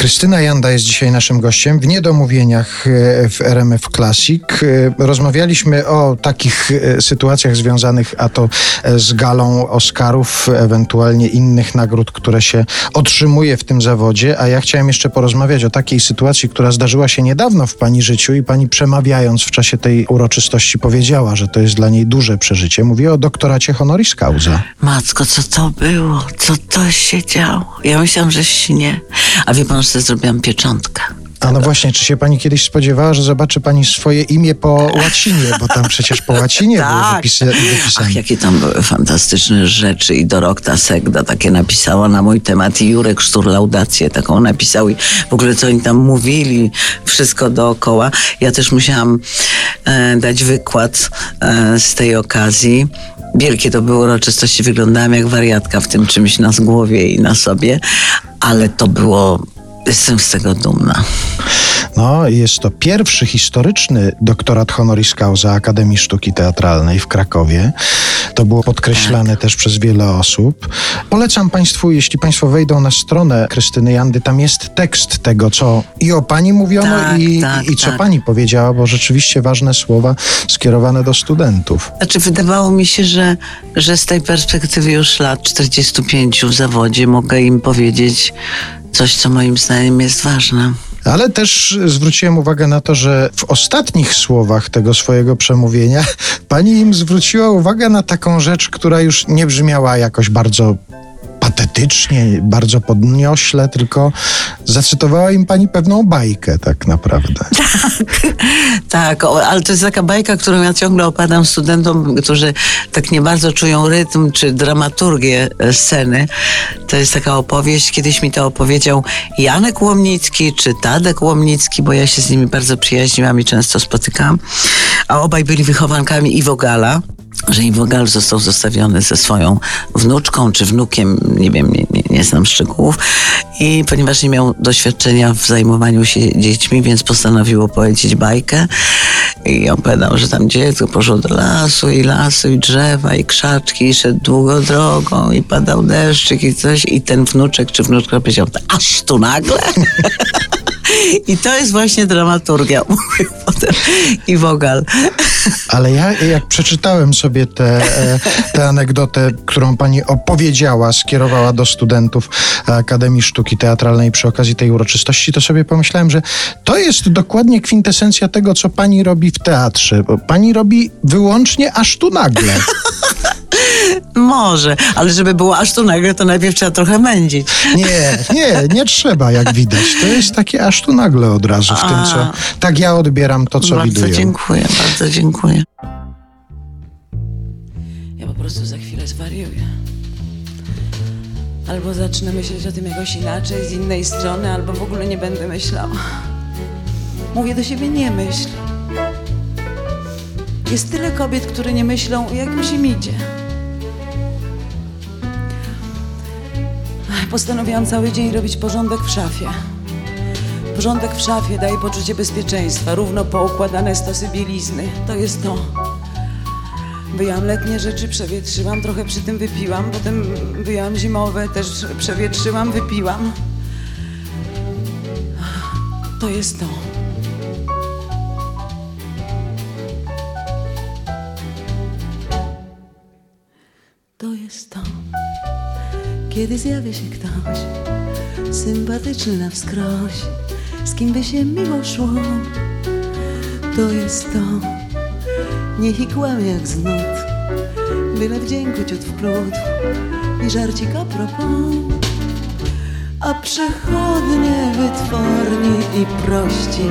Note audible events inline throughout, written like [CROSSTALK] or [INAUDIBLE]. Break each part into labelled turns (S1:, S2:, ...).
S1: Krystyna Janda jest dzisiaj naszym gościem w Niedomówieniach e, w RMF Classic. E, rozmawialiśmy o takich e, sytuacjach związanych a to z galą Oscarów, ewentualnie innych nagród, które się otrzymuje w tym zawodzie, a ja chciałem jeszcze porozmawiać o takiej sytuacji, która zdarzyła się niedawno w pani życiu i pani przemawiając w czasie tej uroczystości powiedziała, że to jest dla niej duże przeżycie. Mówię o doktoracie honoris causa.
S2: Matko, co to było? Co to się działo? Ja myślałam, że śnie. A wie pan, zrobiłam pieczątkę.
S1: A no właśnie, czy się pani kiedyś spodziewała, że zobaczy pani swoje imię po łacinie, bo tam przecież po łacinie tak. było wypisy, wypisane.
S2: Ach, jakie tam były fantastyczne rzeczy i Dorokta Segda takie napisała na mój temat i Jurek Sztur laudację taką napisał i w ogóle co oni tam mówili, wszystko dookoła. Ja też musiałam e, dać wykład e, z tej okazji. Wielkie to były uroczystości, wyglądałam jak wariatka w tym czymś na głowie i na sobie, ale to było Jestem z tego dumna.
S1: No, jest to pierwszy historyczny doktorat honoris causa Akademii Sztuki Teatralnej w Krakowie. To było podkreślane tak. też przez wiele osób. Polecam Państwu, jeśli Państwo wejdą na stronę Krystyny Jandy, tam jest tekst tego, co i o Pani mówiono, tak, i, tak, i, co tak. Pani powiedziała, bo rzeczywiście ważne słowa skierowane do studentów.
S2: Znaczy, wydawało mi się, że, że z tej perspektywy już lat 45 w zawodzie mogę im powiedzieć coś, co moim zdaniem jest ważne.
S1: Ale też zwróciłem uwagę na to, że w ostatnich słowach tego swojego przemówienia [LAUGHS] pani im zwróciła uwagę na taką rzecz, która już nie brzmiała jakoś bardzo patetycznie, bardzo podniośle, tylko zacytowała im pani pewną bajkę tak naprawdę. [LAUGHS]
S2: Tak, tak, ale to jest taka bajka, którą ja ciągle opadam studentom, którzy tak nie bardzo czują rytm czy dramaturgię e, sceny. To jest taka opowieść, kiedyś mi to opowiedział Janek Łomnicki czy Tadek Łomnicki, bo ja się z nimi bardzo przyjaźniłam i często spotykam. A obaj byli wychowankami Iwo Gala że Iwo Gal został zostawiony ze swoją wnuczką czy wnukiem, nie wiem, nie, nie, nie, znam szczegółów. I ponieważ nie miał doświadczenia w zajmowaniu się dziećmi, więc postanowił opowiedzieć bajkę. I opowiadał, że tam dziecko poszło do lasu i lasu i drzewa i krzaczki i szedł długo drogą i padał deszczyk i coś. I ten wnuczek czy wnuczka powiedział, aż tu nagle? [LAUGHS] I to jest właśnie dramaturgia, [LAUGHS] mówił i Wogal.
S1: Ale ja jak przeczytałem sobie tę te anegdotę, którą pani opowiedziała, skierowała do studentów Akademii Sztuki Teatralnej przy okazji tej uroczystości, to sobie pomyślałem, że to jest dokładnie kwintesencja tego, co pani robi w teatrze. Bo pani robi wyłącznie aż tu nagle.
S2: Może, ale żeby było aż tu nagle, to najpierw trzeba trochę mędzić.
S1: Nie, nie, nie trzeba, jak widać. To jest takie aż tu nagle od razu w A. tym, co... Tak ja odbieram to, co
S2: bardzo
S1: widuję.
S2: Bardzo dziękuję, bardzo dziękuję. Ja po prostu za chwilę zwariuję. Albo zacznę myśleć o tym jakoś inaczej, z innej strony, albo w ogóle nie będę myślała. Mówię do siebie, nie myśl. Jest tyle kobiet, które nie myślą, jak mi się idzie. Postanowiłam cały dzień robić porządek w szafie. Porządek w szafie daje poczucie bezpieczeństwa, równo poukładane stosy bielizny. To jest to. Wyjęłam letnie rzeczy, przewietrzyłam, trochę przy tym wypiłam, potem wyjęłam zimowe, też przewietrzyłam, wypiłam. To jest to. To jest to. Kiedy zjawi się ktoś sympatyczny na wskroś, z kim by się miło szło, to jest to. Niech i kłamie jak znut, byle wdzięku ciut w plód i żarcik a propos. A przechodnie, wytworni i prości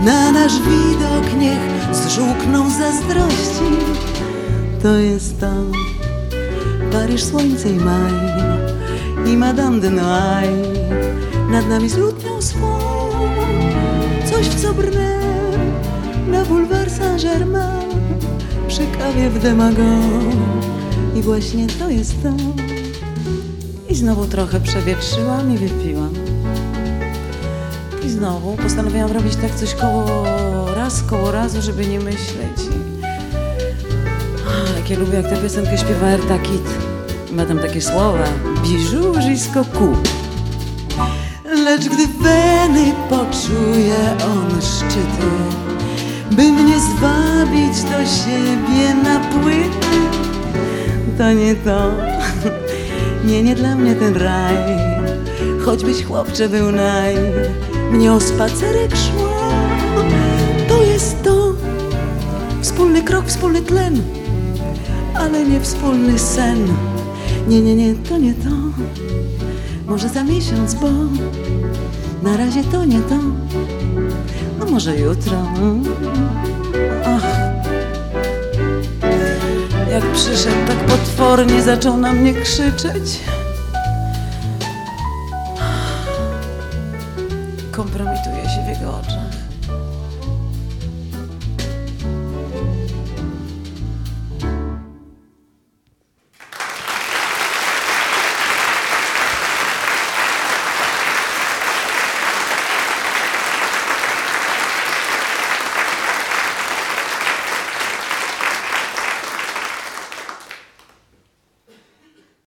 S2: na nasz widok niech zżółkną zazdrości. To jest to. Paryż, słońce i maj i Madame de Noailles. Nad nami z lutnią swą coś w co brnę na bulwar Saint-Germain. Przy kawie w Demago i właśnie to jest to. I znowu trochę przewietrzyłam i wypiłam. I znowu postanowiłam robić tak coś koło raz, koło razu, żeby nie myśleć jak ja lubię, jak tę piosenkę śpiewa Erta Kit. Ma tam takie słowa. Bijou jusqu'au cou. Lecz gdy weny poczuje on szczyty By mnie zwabić do siebie na płyty To nie to, [LAUGHS] nie, nie dla mnie ten raj Choćbyś chłopcze był naj Mnie o spacerek szło To jest to Wspólny krok, wspólny tlen Ale nie wspólny sen Nie, nie, nie, to nie to Może za miesiąc, bo Na razie to nie to A może jutro. Ach. Jak przyszedł tak potwornie Zaczął na mnie krzyczeć